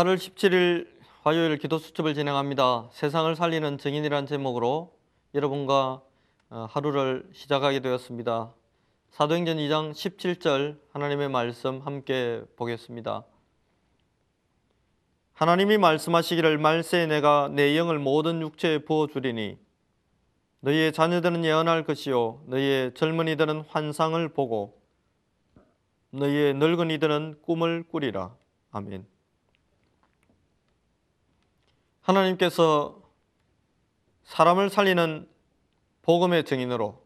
8월 17일 화요일 기도 수첩을 진행합니다. 세상을 살리는 증인이란 제목으로 여러분과 어, 하루를 시작하게 되었습니다. 사도행전 2장 17절 하나님의 말씀 함께 보겠습니다. 하나님이 말씀하시기를 말세에 내가 내 영을 모든 육체에 부어 주리니 너희의 자녀들은 예언할 것이요 너희의 젊은이들은 환상을 보고 너희의 늙은이들은 꿈을 꾸리라. 아멘. 하나님께서 사람을 살리는 복음의 증인으로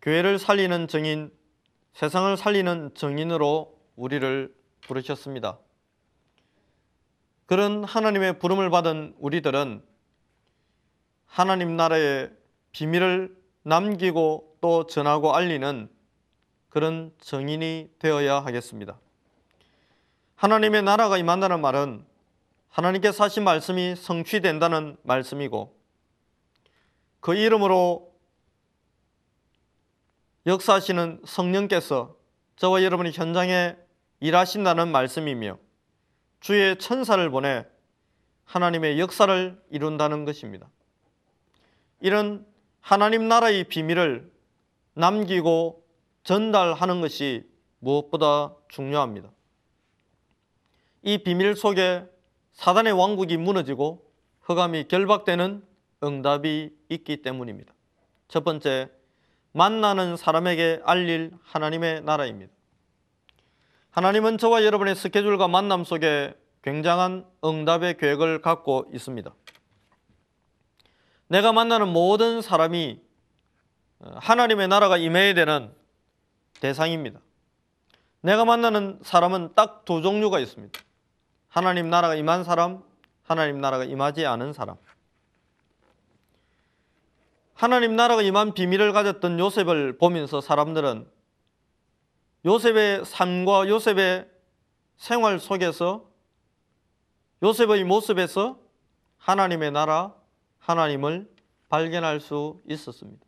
교회를 살리는 증인, 세상을 살리는 증인으로 우리를 부르셨습니다. 그런 하나님의 부름을 받은 우리들은 하나님 나라의 비밀을 남기고 또 전하고 알리는 그런 증인이 되어야 하겠습니다. 하나님의 나라가 임한다는 말은 하나님께서 하신 말씀이 성취된다는 말씀이고 그 이름으로 역사하시는 성령께서 저와 여러분이 현장에 일하신다는 말씀이며 주의 천사를 보내 하나님의 역사를 이룬다는 것입니다. 이런 하나님 나라의 비밀을 남기고 전달하는 것이 무엇보다 중요합니다. 이 비밀 속에 사단의 왕국이 무너지고 흑암이 결박되는 응답이 있기 때문입니다. 첫 번째, 만나는 사람에게 알릴 하나님의 나라입니다. 하나님은 저와 여러분의 스케줄과 만남 속에 굉장한 응답의 계획을 갖고 있습니다. 내가 만나는 모든 사람이 하나님의 나라가 임해야 되는 대상입니다. 내가 만나는 사람은 딱 두 종류가 있습니다. 하나님 나라가 임한 사람, 하나님 나라가 임하지 않은 사람. 하나님 나라가 임한 비밀을 가졌던 요셉을 보면서 사람들은 요셉의 삶과 요셉의 생활 속에서 요셉의 모습에서 하나님의 나라, 하나님을 발견할 수 있었습니다.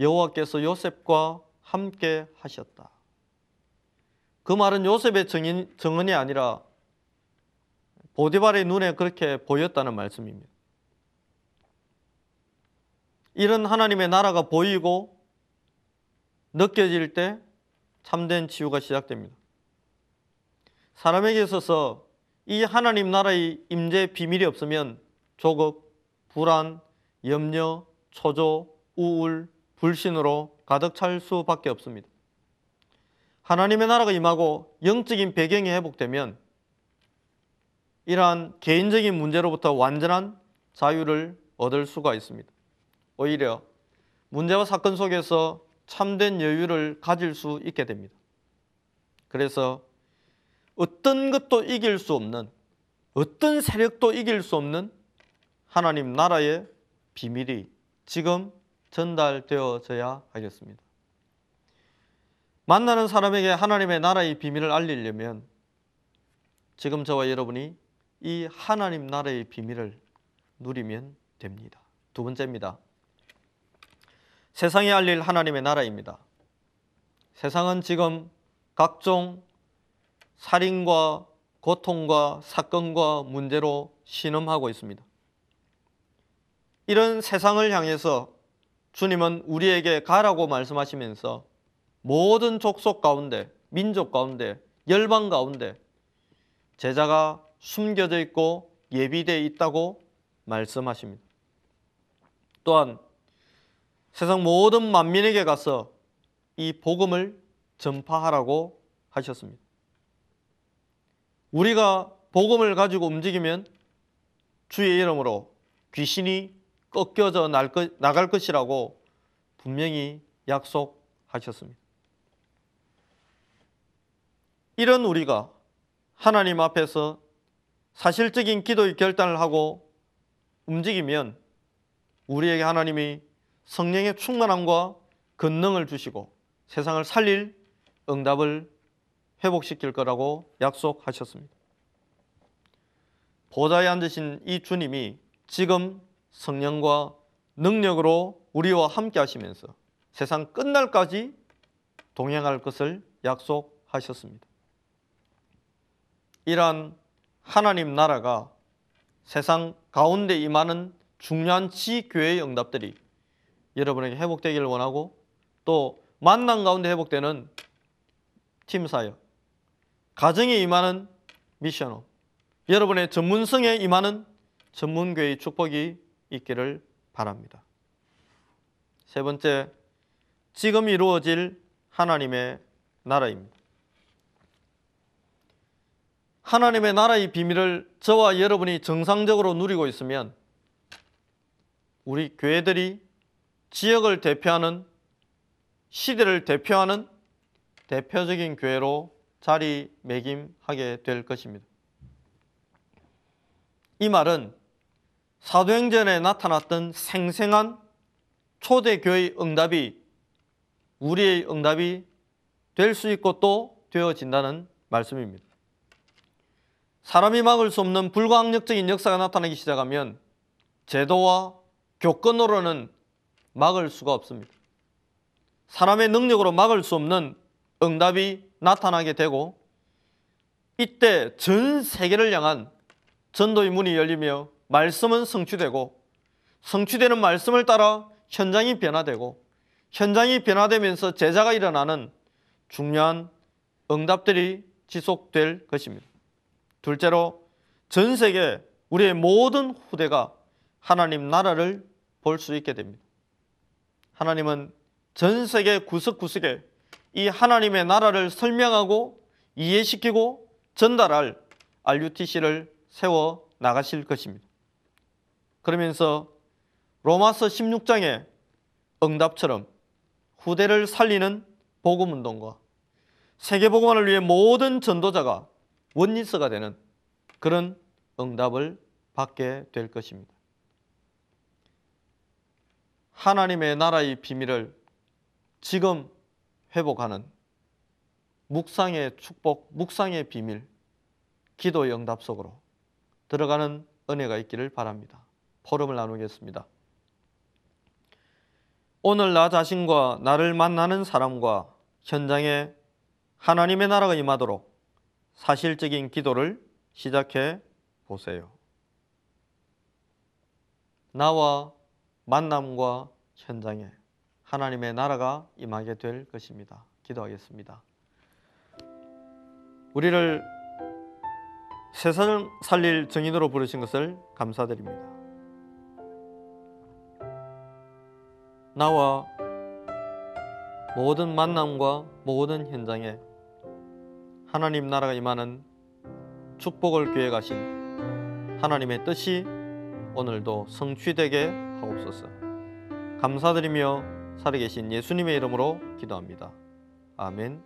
여호와께서 요셉과 함께 하셨다. 그 말은 요셉의 증언이 아니라 보디발의 눈에 그렇게 보였다는 말씀입니다. 이런 하나님의 나라가 보이고 느껴질 때 참된 치유가 시작됩니다. 사람에게 있어서 이 하나님 나라의 임재 비밀이 없으면 조급, 불안, 염려, 초조, 우울, 불신으로 가득 찰 수밖에 없습니다. 하나님의 나라가 임하고 영적인 배경이 회복되면 이러한 개인적인 문제로부터 완전한 자유를 얻을 수가 있습니다. 오히려 문제와 사건 속에서 참된 여유를 가질 수 있게 됩니다. 그래서 어떤 것도 이길 수 없는 어떤 세력도 이길 수 없는 하나님 나라의 비밀이 지금 전달되어져야 하겠습니다. 만나는 사람에게 하나님의 나라의 비밀을 알리려면 지금 저와 여러분이 이 하나님 나라의 비밀을 누리면 됩니다. 두 번째입니다. 세상에 알릴 하나님의 나라입니다. 세상은 지금 각종 살인과 고통과 사건과 문제로 신음하고 있습니다. 이런 세상을 향해서 주님은 우리에게 가라고 말씀하시면서 모든 족속 가운데, 민족 가운데, 열방 가운데 제자가 숨겨져 있고 예비되어 있다고 말씀하십니다. 또한 세상 모든 만민에게 가서 이 복음을 전파하라고 하셨습니다. 우리가 복음을 가지고 움직이면 주의 이름으로 귀신이 꺾여져 나갈 것이라고 분명히 약속하셨습니다. 이런 우리가 하나님 앞에서 사실적인 기도의 결단을 하고 움직이면 우리에게 하나님이 성령의 충만함과 권능을 주시고 세상을 살릴 응답을 회복시킬 거라고 약속하셨습니다. 보좌에 앉으신 이 주님이 지금 성령과 능력으로 우리와 함께 하시면서 세상 끝날까지 동행할 것을 약속하셨습니다. 이러한 하나님 나라가 세상 가운데 임하는 중요한 지교회의 응답들이 여러분에게 회복되기를 원하고 또 만남 가운데 회복되는 팀 사역, 가정에 임하는 미션업, 여러분의 전문성에 임하는 전문교회의 축복이 있기를 바랍니다. 세 번째, 지금 이루어질 하나님의 나라입니다. 하나님의 나라의 비밀을 저와 여러분이 정상적으로 누리고 있으면 우리 교회들이 지역을 대표하는 시대를 대표하는 대표적인 교회로 자리매김하게 될 것입니다. 이 말은 사도행전에 나타났던 생생한 초대교회의 응답이 우리의 응답이 될 수 있고 또 되어진다는 말씀입니다. 사람이 막을 수 없는 불가항력적인 역사가 나타나기 시작하면 제도와 교권으로는 막을 수가 없습니다. 사람의 능력으로 막을 수 없는 응답이 나타나게 되고 이때 전 세계를 향한 전도의 문이 열리며 말씀은 성취되고 성취되는 말씀을 따라 현장이 변화되고 현장이 변화되면서 제자가 일어나는 중요한 응답들이 지속될 것입니다. 둘째로 전 세계 우리의 모든 후대가 하나님 나라를 볼 수 있게 됩니다. 하나님은 전 세계 구석구석에 이 하나님의 나라를 설명하고 이해시키고 전달할 RUTC를 세워 나가실 것입니다. 그러면서 로마서 16장의 응답처럼 후대를 살리는 복음운동과 세계복음화를 위해 모든 전도자가 원리스가 되는 그런 응답을 받게 될 것입니다. 하나님의 나라의 비밀을 지금 회복하는 묵상의 축복, 묵상의 비밀, 기도의 응답 속으로 들어가는 은혜가 있기를 바랍니다. 포럼을 나누겠습니다. 오늘 나 자신과 나를 만나는 사람과 현장에 하나님의 나라가 임하도록 사실적인 기도를 시작해 보세요. 나와 만남과 현장에 하나님의 나라가 임하게 될 것입니다. 기도하겠습니다. 우리를 세상을 살릴 정인으로 부르신 것을 감사드립니다. 나와 모든 만남과 모든 현장에 하나님 나라가 임하는 축복을 계획하신 하나님의 뜻이 오늘도 성취되게 하옵소서. 감사드리며 살아계신 예수님의 이름으로 기도합니다. 아멘.